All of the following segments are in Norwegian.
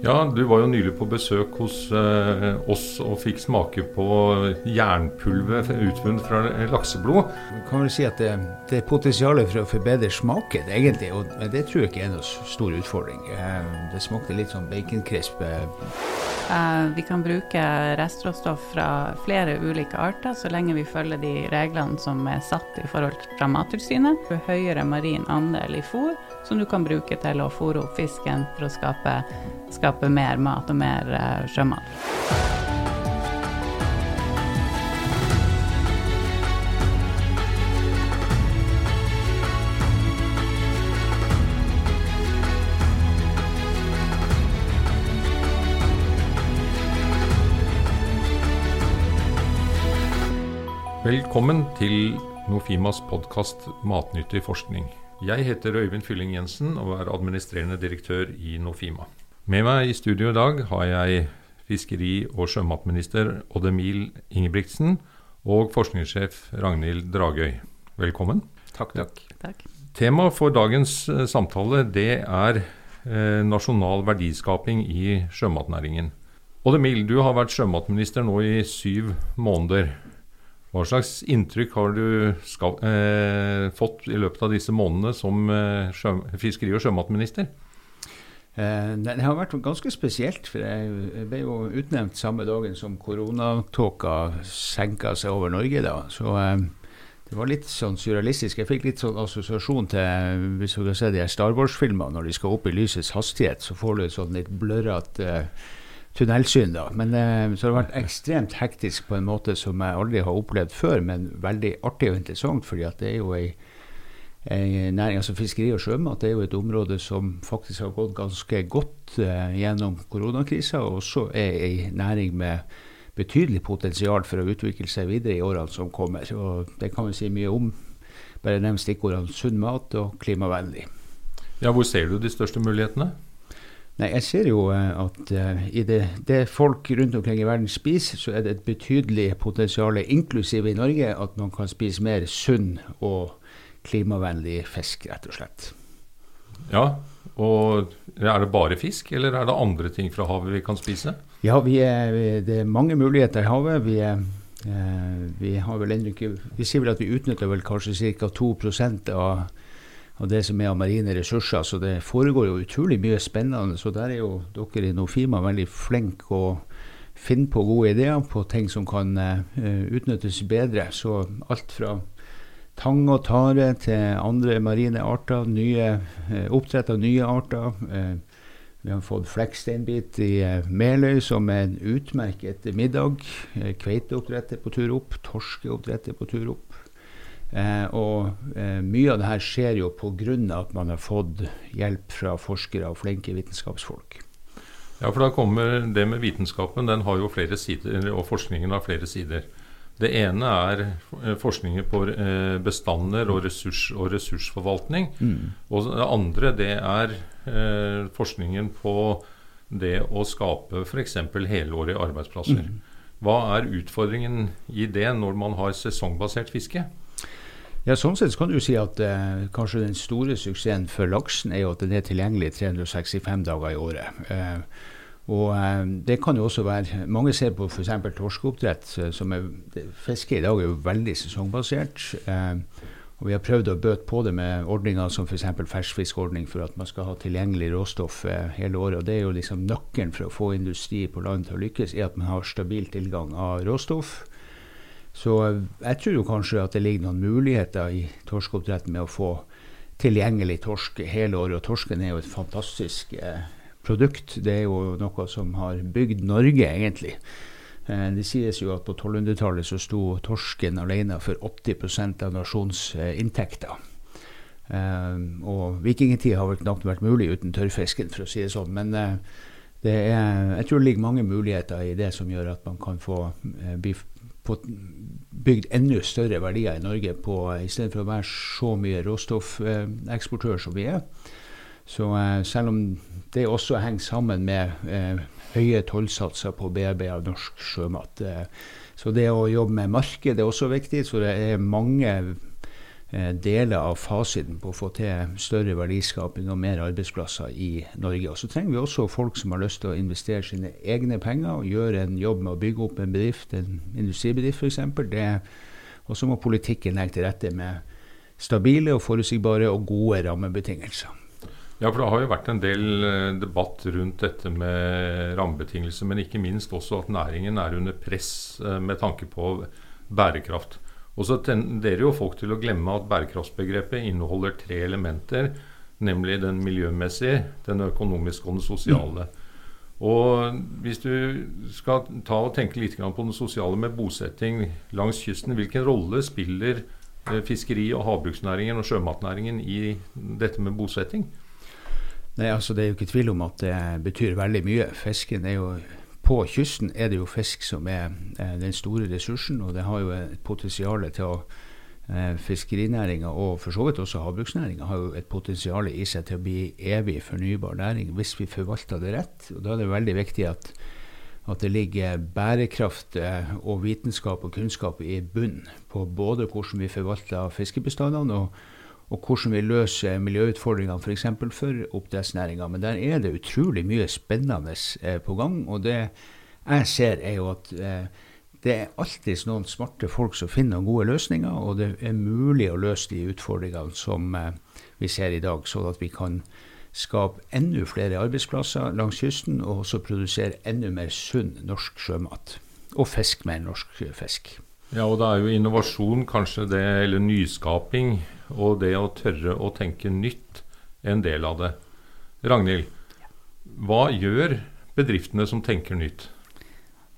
Ja, du var jo nylig på besøk hos eh, oss og fikk smake på jernpulver utvunnet fra lakseblod. Man kan vel si at det, det er potensial for å forbedre smaken, egentlig. Og det tror jeg ikke er noen stor utfordring. Eh, det smakte litt sånn baconcrisp. Eh, vi kan bruke restråstoff fra flere ulike arter, så lenge vi følger de reglene som er satt i forhold fra Mattilsynet. Høyere marin andel i fôr, som du kan bruke til å fôre opp fisken for å skape, skape mer mat og mer uh, sjømat. Velkommen til Nofimas podkast Matnyttig forskning. Jeg heter Øyvind Fylling Jensen og er administrerende direktør i Nofima. Med meg i studio i dag har jeg fiskeri- og sjømatminister Odd Emil Ingebrigtsen og forskningssjef Ragnhild Dragøy. Velkommen. Takk, takk. takk. Temaet for dagens eh, samtale det er eh, nasjonal verdiskaping i sjømatnæringen. Odd Emil, du har vært sjømatminister nå i syv måneder. Hva slags inntrykk har du skal, eh, fått i løpet av disse månedene som eh, sjø, fiskeri- og sjømatminister? Eh, det har vært ganske spesielt. for Jeg ble jo utnevnt samme dagen som koronatåka senka seg over Norge. da, så eh, det var litt sånn surrealistisk. Jeg fikk litt sånn assosiasjon til hvis du kan se de Star Wars-filmene. Når de skal opp i lysets hastighet, så får du et sånn litt blørrete eh, tunnelsyn. da. Men eh, Så det har vært ekstremt hektisk på en måte som jeg aldri har opplevd før, men veldig artig og interessant. fordi at det er jo ei, ei næring, altså Fiskeri og sjømat er jo et område som faktisk har gått ganske godt eh, gjennom koronakrisa, og også er ei næring med betydelig potensial for å utvikle seg videre i årene som kommer. og Det kan vi si mye om. Bare nevn stikkordene sunn mat og klimavennlig. Ja, Hvor ser du de største mulighetene? Nei, Jeg ser jo uh, at uh, i det, det, folk rundt omkring i verden spiser, så er det et betydelig potensial, inklusiv i Norge, at man kan spise mer sunn og klimavennlig fisk, rett og slett. Ja, og er det bare fisk, eller er det andre ting fra havet vi kan spise? Ja, vi er, det er mange muligheter i havet. Vi, er, uh, vi, har vel ikke, vi sier vel at vi utnytter vel kanskje ca. 2% av av det som er av marine ressurser. Så det foregår jo utrolig mye spennende. Så der er jo dere i Nofima veldig flinke å finne på gode ideer på ting som kan uh, utnyttes bedre. Så alt fra tang og tare til andre marine arter, nye, uh, oppdrett av nye arter. Uh, vi har fått flekksteinbit i Meløy, som er en utmerket middag. Kveiteoppdrett er på tur opp, torskeoppdrett er på tur opp. Eh, og eh, mye av det her skjer jo pga. at man har fått hjelp fra forskere og flinke vitenskapsfolk. Ja, for da kommer det med vitenskapen. Den har jo flere sider, og forskningen har flere sider. Det ene er eh, forskningen på eh, bestander og, ressurs, og ressursforvaltning. Mm. Og det andre det er eh, forskningen på det å skape f.eks. helårige arbeidsplasser. Mm. Hva er utfordringen i det når man har sesongbasert fiske? Ja, Sånn sett kan du si at eh, kanskje den store suksessen for laksen er jo at den er tilgjengelig 365 dager i året. Eh, og eh, det kan jo også være Mange ser på f.eks. torskeoppdrett. Eh, som er, Fiske i dag er jo veldig sesongbasert. Eh, og Vi har prøvd å bøte på det med ordninger som f.eks. ferskfiskordning for at man skal ha tilgjengelig råstoff eh, hele året. og Det er jo liksom nøkkelen for å få industri på land til å lykkes, er at man har stabil tilgang av råstoff. Så jeg tror jo kanskje at det ligger noen muligheter i torskeoppdretten med å få tilgjengelig torsk hele året. Og torsken er jo et fantastisk eh, produkt. Det er jo noe som har bygd Norge, egentlig. Eh, det sies jo at på 1200-tallet så sto torsken alene for 80% av nasjonens eh. Eh, og vikingtid har vel knapt vært mulig uten tørrfisken, for å si det sånn. Men eh, er, jeg tror det ligger mange muligheter i det som gjør at man kan få eh, bli fått bygd enda større verdier i Norge på, i stedet for å være så mye råstoffeksportør som vi er. Så eh, selv om det også henger sammen med eh, høye tollsatser på bearbeid av norsk sjømat. Eh, så det å jobbe med marked er også viktig. Så det er mange deler av fasiten på å få til større verdiskaping og mer arbeidsplasser i Norge. Og Så trenger vi også folk som har lyst til å investere sine egne penger og gjøre en jobb med å bygge opp en bedrift, en industribedrift f.eks. Og så må politikken legge til rette med stabile og forutsigbare og gode rammebetingelser. Ja, for Det har jo vært en del eh, debatt rundt dette med rammebetingelser, men ikke minst også at næringen er under press eh, med tanke på bærekraft. Og så tenderer jo folk til å glemme at bærekraftsbegrepet inneholder tre elementer. Nemlig den miljømessige, den økonomiske og den sosiale. Og Hvis du skal ta og tenke litt på den sosiale med bosetting langs kysten, hvilken rolle spiller eh, fiskeri- og havbruksnæringen og sjømatnæringen i dette med bosetting? Nei, altså Det er jo ikke tvil om at det betyr veldig mye. Fisken er jo På kysten er det jo fisk som er den store ressursen, og det har jo et potensial til å eh, Fiskerinæringa og for så vidt også havbruksnæringa har jo et potensial i seg til å bli evig fornybar næring hvis vi forvalter det rett. og Da er det veldig viktig at, at det ligger bærekraft eh, og vitenskap og kunnskap i bunn på både hvordan vi forvalter fiskebestandene og og hvordan vi løser miljøutfordringene f.eks. For, for oppdrettsnæringa. Men der er det utrolig mye spennende eh, på gang. Og det jeg ser, er jo at eh, det er alltid noen smarte folk som finner gode løsninger, og det er mulig å løse de utfordringene som eh, vi ser i dag, sånn at vi kan skape enda flere arbeidsplasser langs kysten, og også produsere enda mer sunn norsk sjømat. Og fisk med norsk fisk. Ja, og det er jo innovasjon, kanskje det, eller nyskaping, og det å tørre å tenke nytt en del av det. Ragnhild, hva gjør bedriftene som tenker nytt?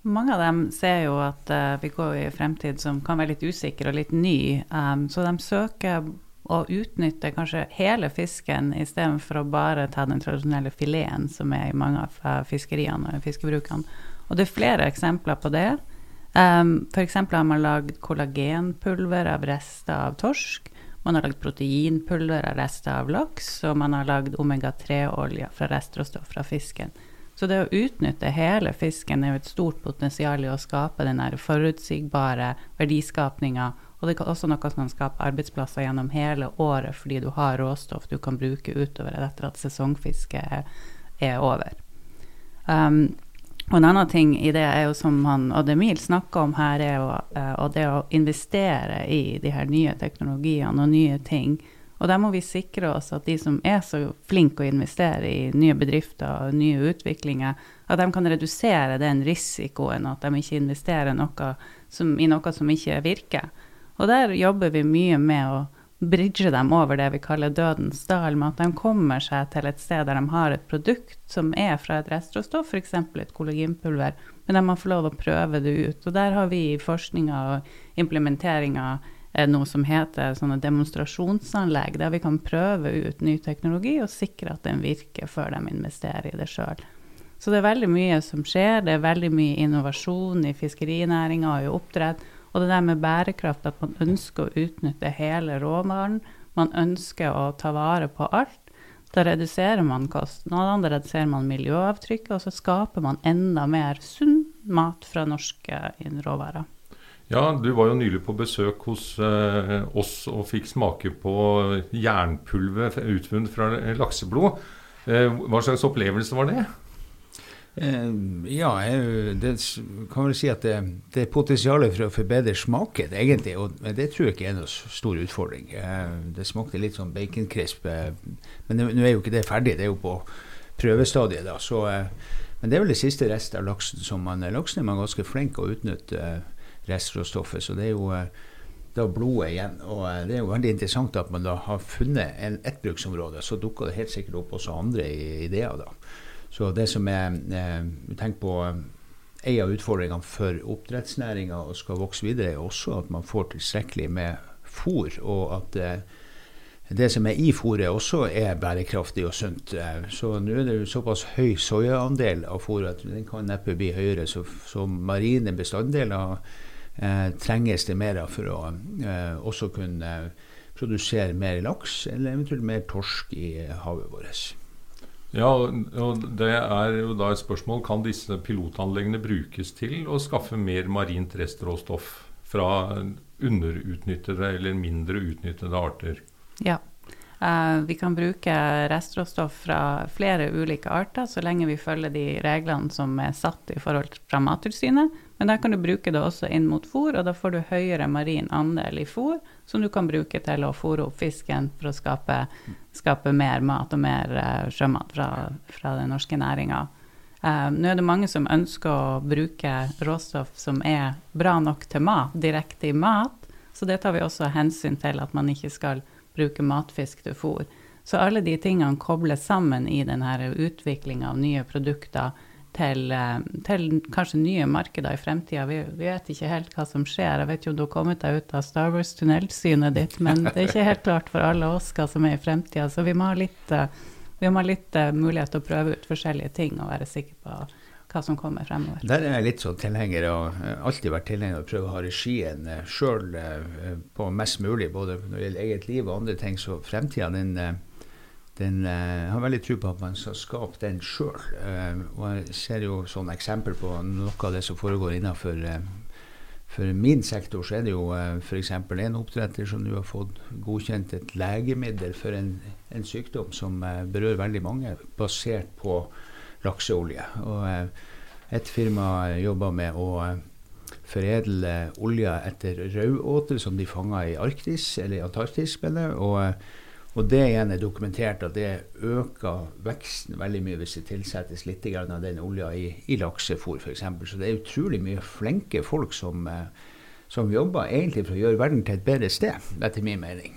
Mange av dem ser jo at uh, vi går i en fremtid som kan være litt usikker og litt ny. Um, så de søker å utnytte kanskje hele fisken istedenfor å bare ta den tradisjonelle fileten som er i mange av uh, fiskeriene og fiskebrukene. Og det er flere eksempler på det. Um, F.eks. har man lagd kollagenpulver av rester av torsk. Man har lagd proteinpulver av rester av laks, og man har lagd omega-3-olje fra restråstoff fra fisken. Så det å utnytte hele fisken er jo et stort potensial i å skape den forutsigbare verdiskapninga. Og det er også noe som kan skape arbeidsplasser gjennom hele året, fordi du har råstoff du kan bruke utover etter at sesongfisket er over. Um, og en annen ting i det er jo som han Ademil snakka om her, er jo og det å investere i de her nye teknologiene og nye ting. Og der må vi sikre oss at de som er så flinke å investere i nye bedrifter og nye utviklinger, at de kan redusere den risikoen, at de ikke investerer noe som, i noe som ikke virker. Og der jobber vi mye med å bridge dem over det vi kaller dødens dal, med at de kommer seg til et sted der de har et produkt som er fra et restråstoff, f.eks. et kollagenpulver, men de må få lov å prøve det ut. Og der har vi i forskninga og implementeringa eh, noe som heter sånne demonstrasjonsanlegg, der vi kan prøve ut ny teknologi og sikre at den virker før de investerer i det sjøl. Så det er veldig mye som skjer. Det er veldig mye innovasjon i fiskerinæringa og i oppdrett. Og det der med bærekraft, at man ønsker å utnytte hele råvaren, man ønsker å ta vare på alt. Da reduserer man kostnadene, da reduserer man miljøavtrykket, og så skaper man enda mer sunn mat fra norske råvarer. Ja, du var jo nylig på besøk hos eh, oss og fikk smake på jernpulver utvunnet fra lakseblod. Eh, hva slags opplevelse var det? Eh, ja, det kan vel si at det, det er potensial for å forbedre smaken, egentlig. Og det tror jeg ikke er noen stor utfordring. Eh, det smakte litt sånn baconkrisp. Eh, men nå er jo ikke det ferdig, det er jo på prøvestadiet. da, så, Men det er vel det siste rest av laksen som man Laksen er man ganske flink å utnytte restråstoffet, så det er jo da blodet igjen. Og det er jo veldig interessant at man da har funnet en, et bruksområde. Så dukker det helt sikkert opp også andre ideer, da. Så det som er eh, Tenk på eh, en av utfordringene for oppdrettsnæringa og skal vokse videre, er også at man får tilstrekkelig med fôr, og at eh, det som er i fôret også er bærekraftig og sunt. Så nå er det jo såpass høy soyaandel av fôret at den kan neppe bli høyere. Så, så marine bestanddeler eh, trenges det mer av for å eh, også kunne produsere mer laks, eller eventuelt mer torsk i havet vårt. Ja, og det er jo da et spørsmål kan disse pilotanleggene brukes til å skaffe mer marint restråstoff fra underutnyttede eller mindre utnyttede arter. Ja. Uh, vi kan bruke restråstoff fra flere ulike arter så lenge vi følger de reglene som er satt i forhold fra Mattilsynet. Men der kan du bruke det også inn mot fôr, og da får du høyere marin andel i fôr, som du kan bruke til å fôre opp fisken for å skape, skape mer mat og mer uh, sjømat fra, fra den norske næringa. Uh, nå er det mange som ønsker å bruke råstoff som er bra nok til mat, direkte i mat, så det tar vi også hensyn til at man ikke skal bruke matfisk til fôr. Så alle de tingene kobles sammen i denne utviklinga av nye produkter til, eh, til, kanskje nye markeder i fremtida. Vi, vet ikke helt hva som skjer. Jeg vet om du har kommet deg ut av Star Wars-tunnelsynet ditt, men det er ikke helt klart for alle oss hva som er i fremtida. Så vi må ha litt, eh, vi må ha litt uh, mulighet til å prøve ut forskjellige ting og være sikre på hva som kommer fremover. Der er jeg litt sånn tilhenger og alltid vært tilhenger av å prøve å ha regien uh, sjøl på mest mulig, både når det gjelder eget liv og andre ting. Så fremtida den den jeg har veldig tro på at man skal skape den sjøl. Og jeg ser jo sånn eksempel på noe av det som foregår innenfor uh, for min sektor så er det jo f.eks. en oppdretter som nå har fått godkjent et legemiddel for en, en sykdom som berører veldig mange, basert på lakseolje. Og uh, et firma jobber med å foredle olja etter rødåte som de fanger i Arktis, eller i Antarktis. Og og det igjen er dokumentert at det øker veksten veldig mye hvis det tilsettes litt av den olja i, i laksefôr f.eks. Så det er utrolig mye flinke folk som, eh, som, jobber egentlig for å gjøre verden til et bedre sted, etter min mening.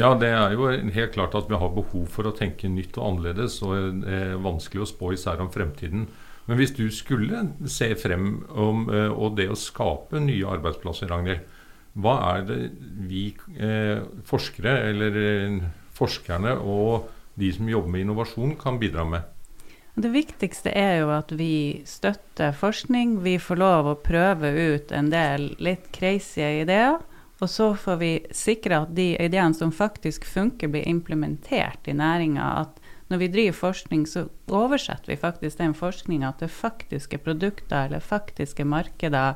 Ja, det er jo helt klart at vi har behov for å tenke nytt og annerledes. Og det er vanskelig å spå især om fremtiden. Men hvis du skulle se frem om eh, og det å skape nye arbeidsplasser, Ragnhild, hva er det vi eh, forskere, eller eh, forskerne og de som jobber med innovasjon, kan bidra med? Det viktigste er jo at vi støtter forskning. Vi får lov å prøve ut en del litt crazy ideer. Og så får vi sikre at de ideene som faktisk funker, blir implementert i næringa. At når vi driver forskning, så oversetter vi faktisk den forskninga til faktiske produkter eller faktiske markeder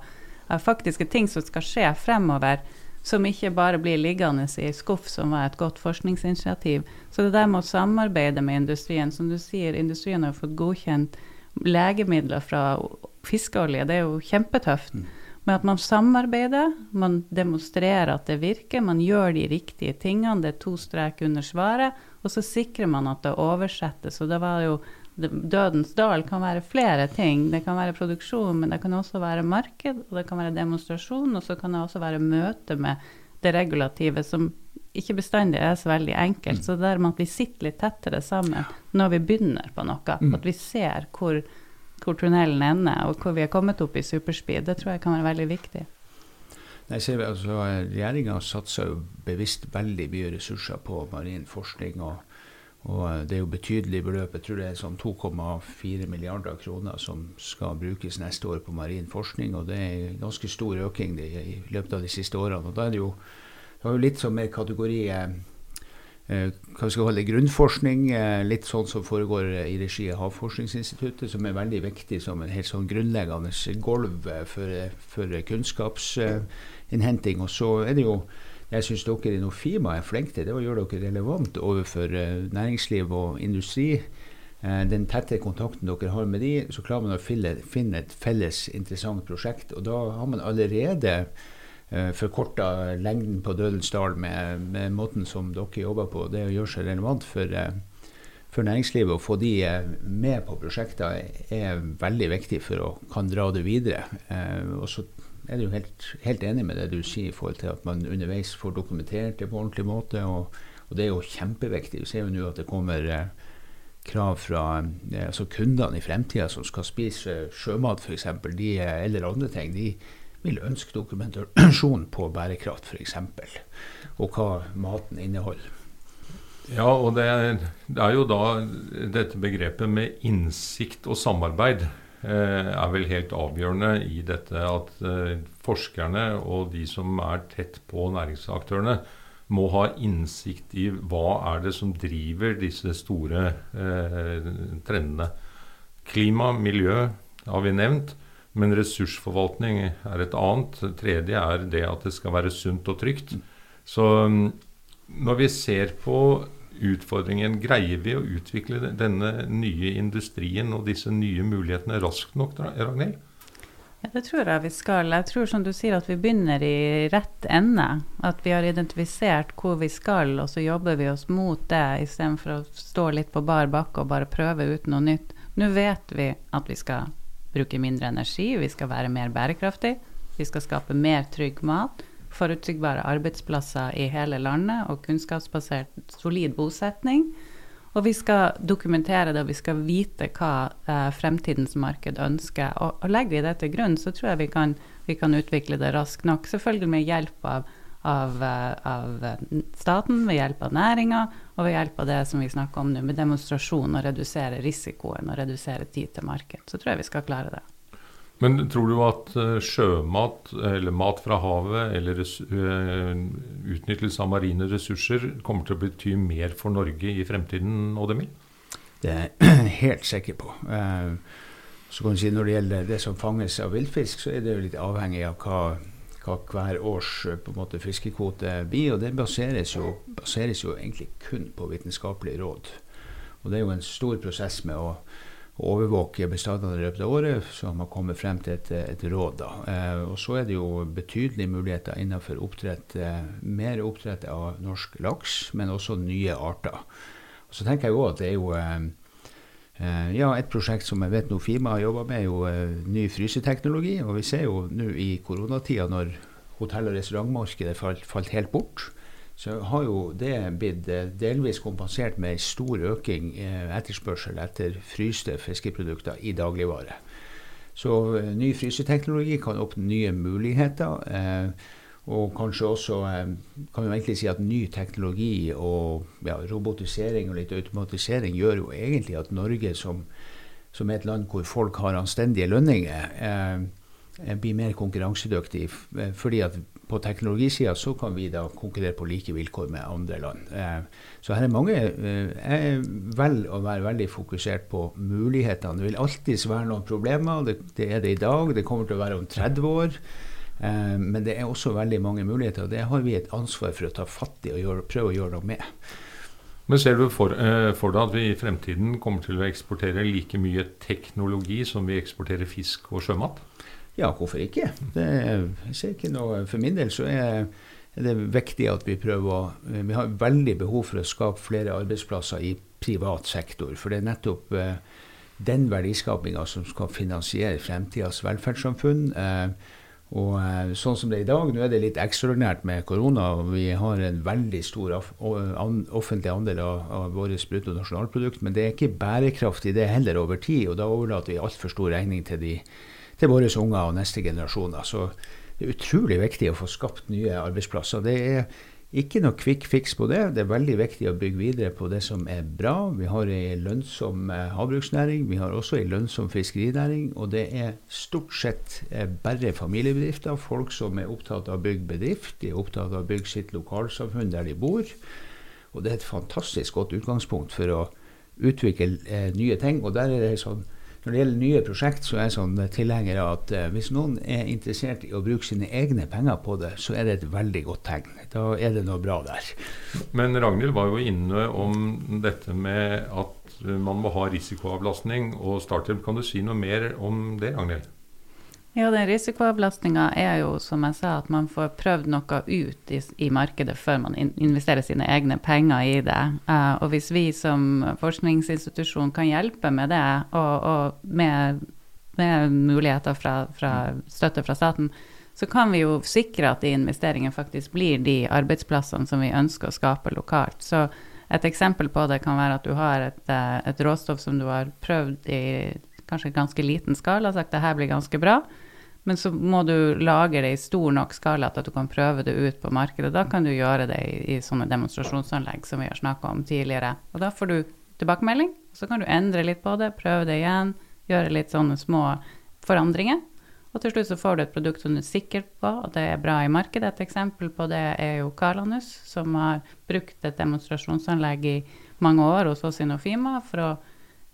faktiske ting som skal skje fremover, som ikke bare blir liggende i skuff, som var et godt forskningsinitiativ. Så det der med å samarbeide med industrien Som du sier, industrien har fått godkjent legemidler fra fiskeolje. Det er jo kjempetøft. Mm. Men at man samarbeider, man demonstrerer at det virker, man gjør de riktige tingene, det er to strek under svaret, og så sikrer man at det oversettes. Og det var jo Dødens dal kan være flere ting. Det kan være produksjon, men det kan også være marked, og det kan være demonstrasjon, og så kan det også være møte med det regulative, som ikke bestandig er så veldig enkelt. Mm. Så det er med at vi sitter litt tettere sammen når vi begynner på noe, mm. at vi ser hvor, hvor tunnelen ender, og hvor vi er kommet opp i superspeed, det tror jeg kan være veldig viktig. Nei, ser vi, altså, Regjeringa satser jo bevisst veldig mye ressurser på marin forskning. og og eh, det er jo betydelig beløp. Jeg tror det er sånn 2,4 milliarder kroner som skal brukes neste år på marin forskning. Og det er en ganske stor økning i løpet av de siste årene. Og da er det jo, det jo litt som med kategori eh, hva skal kalle grunnforskning. Eh, litt sånn som foregår i regi av Havforskningsinstituttet, som er veldig viktig som en helt sånn grunnleggende gulv for, for kunnskapsinnhenting. Og så er det jo jeg syns dere i Nofima er flinke til, det å gjøre dere relevant overfor næringsliv og industri. Den tette kontakten dere har med de, så klarer man å finne, et felles interessant prosjekt. Og da har man allerede forkorta lengden på Dødens dal med, med, måten som dere jobber på. Det å gjøre seg relevant for, for næringslivet og få de med på prosjekter er veldig viktig for å kan dra det videre. og så er jo helt, helt, enig med det du sier i forhold til at man underveis får dokumentert det på ordentlig måte. Og, og det er jo kjempeviktig. Vi ser jo nå at det kommer eh, krav fra eh, altså kundene i fremtida som skal spise sjømat f.eks., eller andre ting. De vil ønske dokumentasjon på bærekraft f.eks., og hva maten inneholder. Ja, og det er, det er jo da dette begrepet med innsikt og samarbeid Eh, er vel helt avgjørende i dette at eh, forskerne og de som er tett på næringsaktørene, må ha innsikt i hva er det som driver disse store eh, trendene. Klima, miljø har vi nevnt. Men ressursforvaltning er et annet. Det tredje er det at det skal være sunt og trygt. Så mm, når vi ser på utfordringen, greier vi å utvikle denne nye industrien og disse nye mulighetene raskt nok, Ragnhild? Ja, det tror jeg vi skal. Jeg tror som du sier at vi begynner i rett ende. At vi har identifisert hvor vi skal, og så jobber vi oss mot det istedenfor å stå litt på bar bakke og bare prøve ut noe nytt. Nå vet vi at vi skal bruke mindre energi, vi skal være mer bærekraftig, vi skal skape mer trygg mat, forutsigbare arbeidsplasser i hele landet og kunnskapsbasert, solid bosetning. Og vi skal dokumentere det, og vi skal vite hva eh, fremtidens marked ønsker. Og, og, legger vi det til grunn, så tror jeg vi kan, vi kan utvikle det raskt nok. Selvfølgelig med hjelp av, av, eh, av staten, ved hjelp av næringa, og ved hjelp av det som vi snakker om nå, med demonstrasjon og redusere risikoen og redusere tid til marked. Så tror jeg vi skal klare det. Men tror du at eh, sjømat, eller mat fra havet, eller eh, utnyttelse av marine ressurser kommer til å bety mer for Norge i fremtiden, Oddemil? Det er jeg helt sikker på. Eh, så kan du si Når det gjelder det som fanges av villfisk, så er det jo litt avhengig av hva, hva hver års på en måte, fiskekvote blir. Og det baseres jo, baseres jo egentlig kun på vitenskapelige råd. Og det er jo en stor prosess med å overvåke bestandene i løpet av året, så man kommet frem til et, et råd. Eh, og så er det jo betydelige muligheter innenfor oppdrett, eh, mer oppdrett av norsk laks, men også nye arter. Og så tenker jeg jo at det er jo eh, eh, ja, Et prosjekt som jeg vet Nofima har jobba med, er jo eh, ny fryseteknologi. Og vi ser jo nå i koronatida, når hotell- og restaurantmarkedet falt, falt helt bort, så har jo det blitt eh, delvis kompensert med stor øking eh, etterspørsel etter fryste fiskeprodukter i dagligvare. Så eh, ny fryseteknologi kan åpne nye muligheter. Og kanskje også kan vi egentlig si at ny teknologi og ja, robotisering og litt automatisering gjør jo egentlig at Norge, som, som er et land hvor folk har anstendige lønninger, eh, blir mer konkurransedyktig. Fordi at på teknologisida så kan vi da konkurrere på like vilkår med andre land. Eh, så her er mange eh, velger å være veldig fokusert på mulighetene. Det vil alltids være noen problemer. Det, det, er det i dag. Det kommer til å være om 30 år. Eh, men det er også veldig mange muligheter. og Det har vi et ansvar for å ta fatt i og gjøre, prøve å gjøre noe med. Men Ser du for, for deg at vi i fremtiden kommer til å eksportere like mye teknologi som vi eksporterer fisk og sjømat? Ja, hvorfor ikke? Det, jeg ser ikke noe, For min del så er, er det viktig at vi prøver å Vi har veldig behov for å skape flere arbeidsplasser i privat sektor. For det er nettopp eh, den verdiskapinga som skal finansiere fremtidas velferdssamfunn. Eh, og eh, sånn som det er i dag, nå er det litt ekstraordinært med korona. og Vi har en veldig stor offentlig andel av, av vårt bruttonasjonalprodukt. Men det er ikke bærekraftig det heller over tid. Og da overlater vi altfor stor regning til de til våre unger og neste generasjoner. Så det er utrolig viktig å få skapt nye arbeidsplasser. Det er ikke noe quick fix på det. Det er veldig viktig å bygge videre på det som er bra. Vi har ei lønnsom eh, havbruksnæring, vi har også ei lønnsom fiskerinæring. Og det er stort sett eh, bare familiebedrifter, folk som er opptatt av å bygge bedrift. De er opptatt av å bygge sitt lokalsamfunn der de bor. Og det er et fantastisk godt utgangspunkt for å utvikle eh, nye ting. Og der er det sånn når det gjelder nye prosjekt, så er jeg sånn tilhenger av at uh, hvis noen er interessert i å bruke sine egne penger på det, så er det et veldig godt tegn. Da er det noe bra der. Men Ragnhild var jo inne om dette med at man må ha risikoavlastning og starthjelp. Kan du si noe mer om det, Ragnhild? Ja, den risikoavlastninga er jo, som jeg sa, at man får prøvd noe ut i, i markedet før man in investerer sine egne penger i det. Uh, og hvis vi som forskningsinstitusjon kan hjelpe med det, og, og med, med, muligheter fra, fra, støtte fra staten, så kan vi jo sikre at de investeringene faktisk blir de arbeidsplassene som vi ønsker å skape lokalt. Så et eksempel på det kan være at du har et, eh, et råstoff som du har prøvd i kanskje ganske liten skala, sagt det her blir ganske bra. Men så må du lage det i stor nok skala til at du kan prøve det ut på markedet. Da kan du gjøre det i, i sånne demonstrasjonsanlegg som vi har snakka om tidligere. Og da får du tilbakemelding, så kan du endre litt på det, prøve det igjen, gjøre litt sånne små forandringer. Og til slutt så får du et produkt som du er sikker på at det er bra i markedet. Et eksempel på det er jo Kalanus, som har brukt et demonstrasjonsanlegg i mange år hos oss i Nofima for å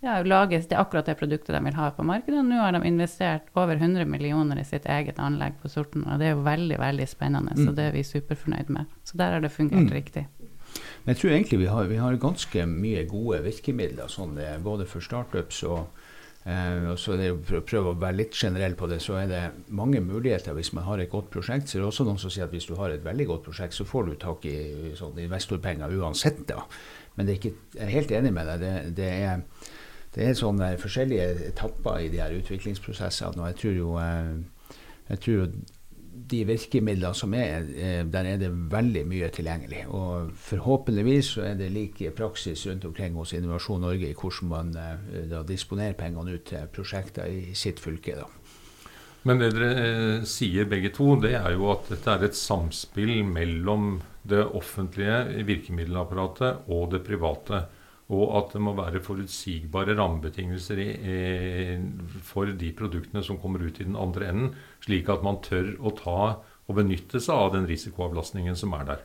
ja, lages det akkurat det produktet de vil ha på markedet. Nå har de investert over 100 millioner i sitt eget anlegg på Sorten, og det er jo veldig veldig spennende. Mm. Så det er vi superfornøyd med. Så der har det fungert mm. riktig. Men jeg tror egentlig vi har, vi har ganske mye gode virkemidler, sånn det, både for startups og Uh, og så det, For å prøve å være litt generell på det, så er det mange muligheter hvis man har et godt prosjekt. Så er det også noen som sier at hvis du har et veldig godt prosjekt, så får du tak i sånn investorpenger uansett. da. Men er ikke, jeg er helt enig med deg. Det, det er det er sånne forskjellige etapper i de her utviklingsprosessene. og jeg tror jo, eh, jeg tror de virkemidlene som er, eh, der er det veldig mye tilgjengelig. Og forhåpentligvis så er det like praksis rundt omkring hos Innovasjon Norge i hvordan man eh, da disponerer pengene ut til prosjekter i sitt fylke. da. Men det dere sier begge to, det er jo at dette er et samspill mellom det offentlige virkemiddelapparatet og det private og at det må være forutsigbare rammebetingelser for de produktene som kommer ut i den andre enden, slik at man tør å ta og benytte seg av den risikoavlastningen som er der.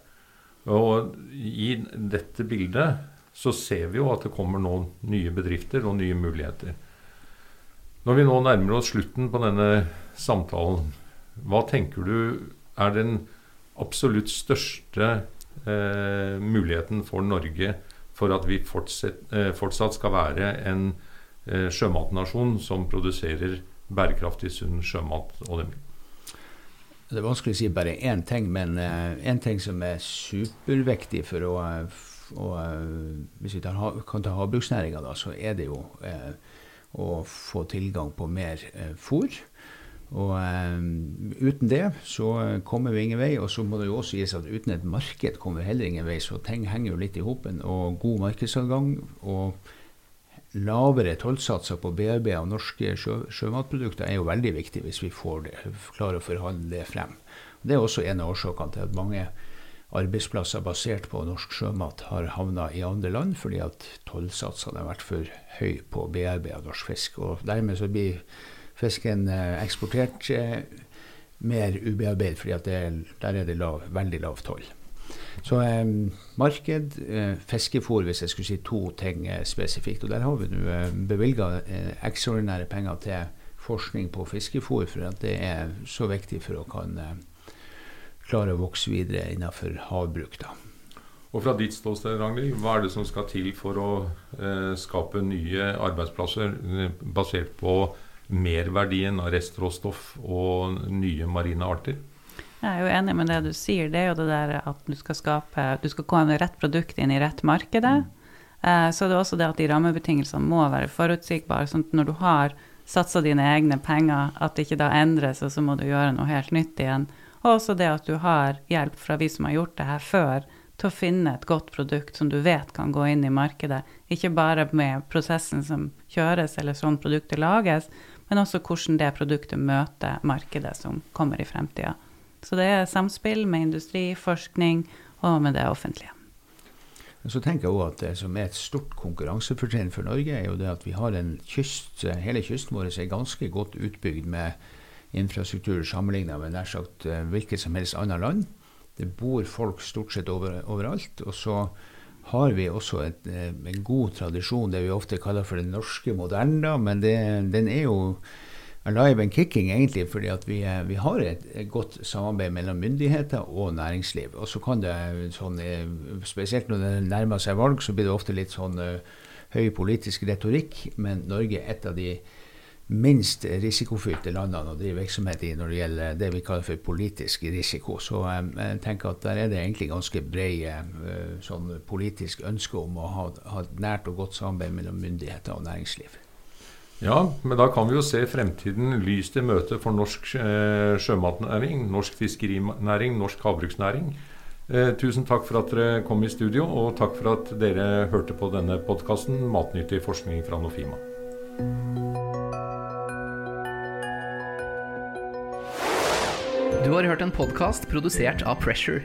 Og I dette bildet så ser vi jo at det kommer noen nye bedrifter og nye muligheter. Når vi nå nærmer oss slutten på denne samtalen, hva tenker du er den absolutt største eh, muligheten for Norge for at vi fortsatt, eh, fortsatt skal være en eh, sjømatnasjon som produserer bærekraftig, sunn sjømat. og det det er vanskelig å si bare én ting, men én en ting som er superviktig for å, å Hvis vi tar, kan ta havbruksnæringa, så er det jo eh, å få tilgang på mer eh, fôr. Og um, uten det så kommer vi ingen vei. Og så må det jo også sies at uten et marked kommer vi heller ingen vei. Så ting henger jo litt i hopen. Og god markedsadgang og lavere tollsatser på BRB av norske sjø, sjømatprodukter er jo veldig viktig hvis vi får det, klarer å forhandle det frem. Det er også en av årsakene til at mange arbeidsplasser basert på norsk sjømat har havna i andre land, fordi at tollsatsene har vært for høye på BRB av norsk fisk. Og dermed så blir fisken eh, eksportert eh, mer ubearbeidet, fordi der er det lav, veldig lav toll. Så eh, marked, eh, fiskefôr, hvis jeg skulle si to ting eh, spesifikt. Og der har vi nå eh, bevilga eh, ekstraordinære penger til forskning på fiskefôr, for at det er så viktig for å kan klare å vokse videre innenfor havbruk. da. Og fra ditt ståsted, Ragnhild, hva er det som skal til for å eh, skape nye arbeidsplasser basert på merverdien av restråstoff og nye marine arter? Jeg er jo enig med det du sier. Det er jo det der at du skal skape Du skal komme rett produkt inn i rett markedet. Mm. Eh, så det er også det at de rammebetingelsene må være forutsigbare. sånn at når du har satsa dine egne penger, at det ikke da endres, og så må du gjøre noe helt nytt igjen. Og også det at du har hjelp fra vi som har gjort det her før, til å finne et godt produkt som du vet kan gå inn i markedet. Ikke bare med prosessen som kjøres, eller sånn produktet lages, men også hvordan det produktet møter markedet som kommer i fremtida. Så det er samspill med industri, forskning og med det offentlige. Så tenker jeg også at Det som er et stort konkurransefortrinn for Norge, er jo det at vi har en kyst, hele kysten vår er ganske godt utbygd med infrastruktur sammenlignet med nær sagt eh, hvilket som helst annet land. Det bor folk stort sett over, overalt. Og så har vi også et, eh, en god tradisjon, det vi ofte kaller for den norske moderne. Men det, den er jo alive and kicking, egentlig, fordi vi, vi, har et, godt samarbeid mellom myndigheter og næringsliv. Og så kan det sånn, eh, Spesielt når det nærmer seg valg, så blir det ofte litt sånn høy politisk retorikk, men Norge er et av de minst risikofylte landene å drive virksomhet i når det gjelder det vi kaller for politisk risiko. Så um, jeg tenker at der er det egentlig ganske bred uh, sånn politisk ønske om å ha, ha et nært og godt samarbeid mellom myndigheter og næringsliv. Ja, men da kan vi jo se fremtiden lyst i møte for norsk eh, sjømatnæring, norsk fiskerinæring, norsk havbruksnæring. Eh, tusen takk for at dere kom i studio, og takk for at dere hørte på denne podkasten 'Matnyttig forskning fra Nofima'. Du har hørt en podkast produsert av Pressure.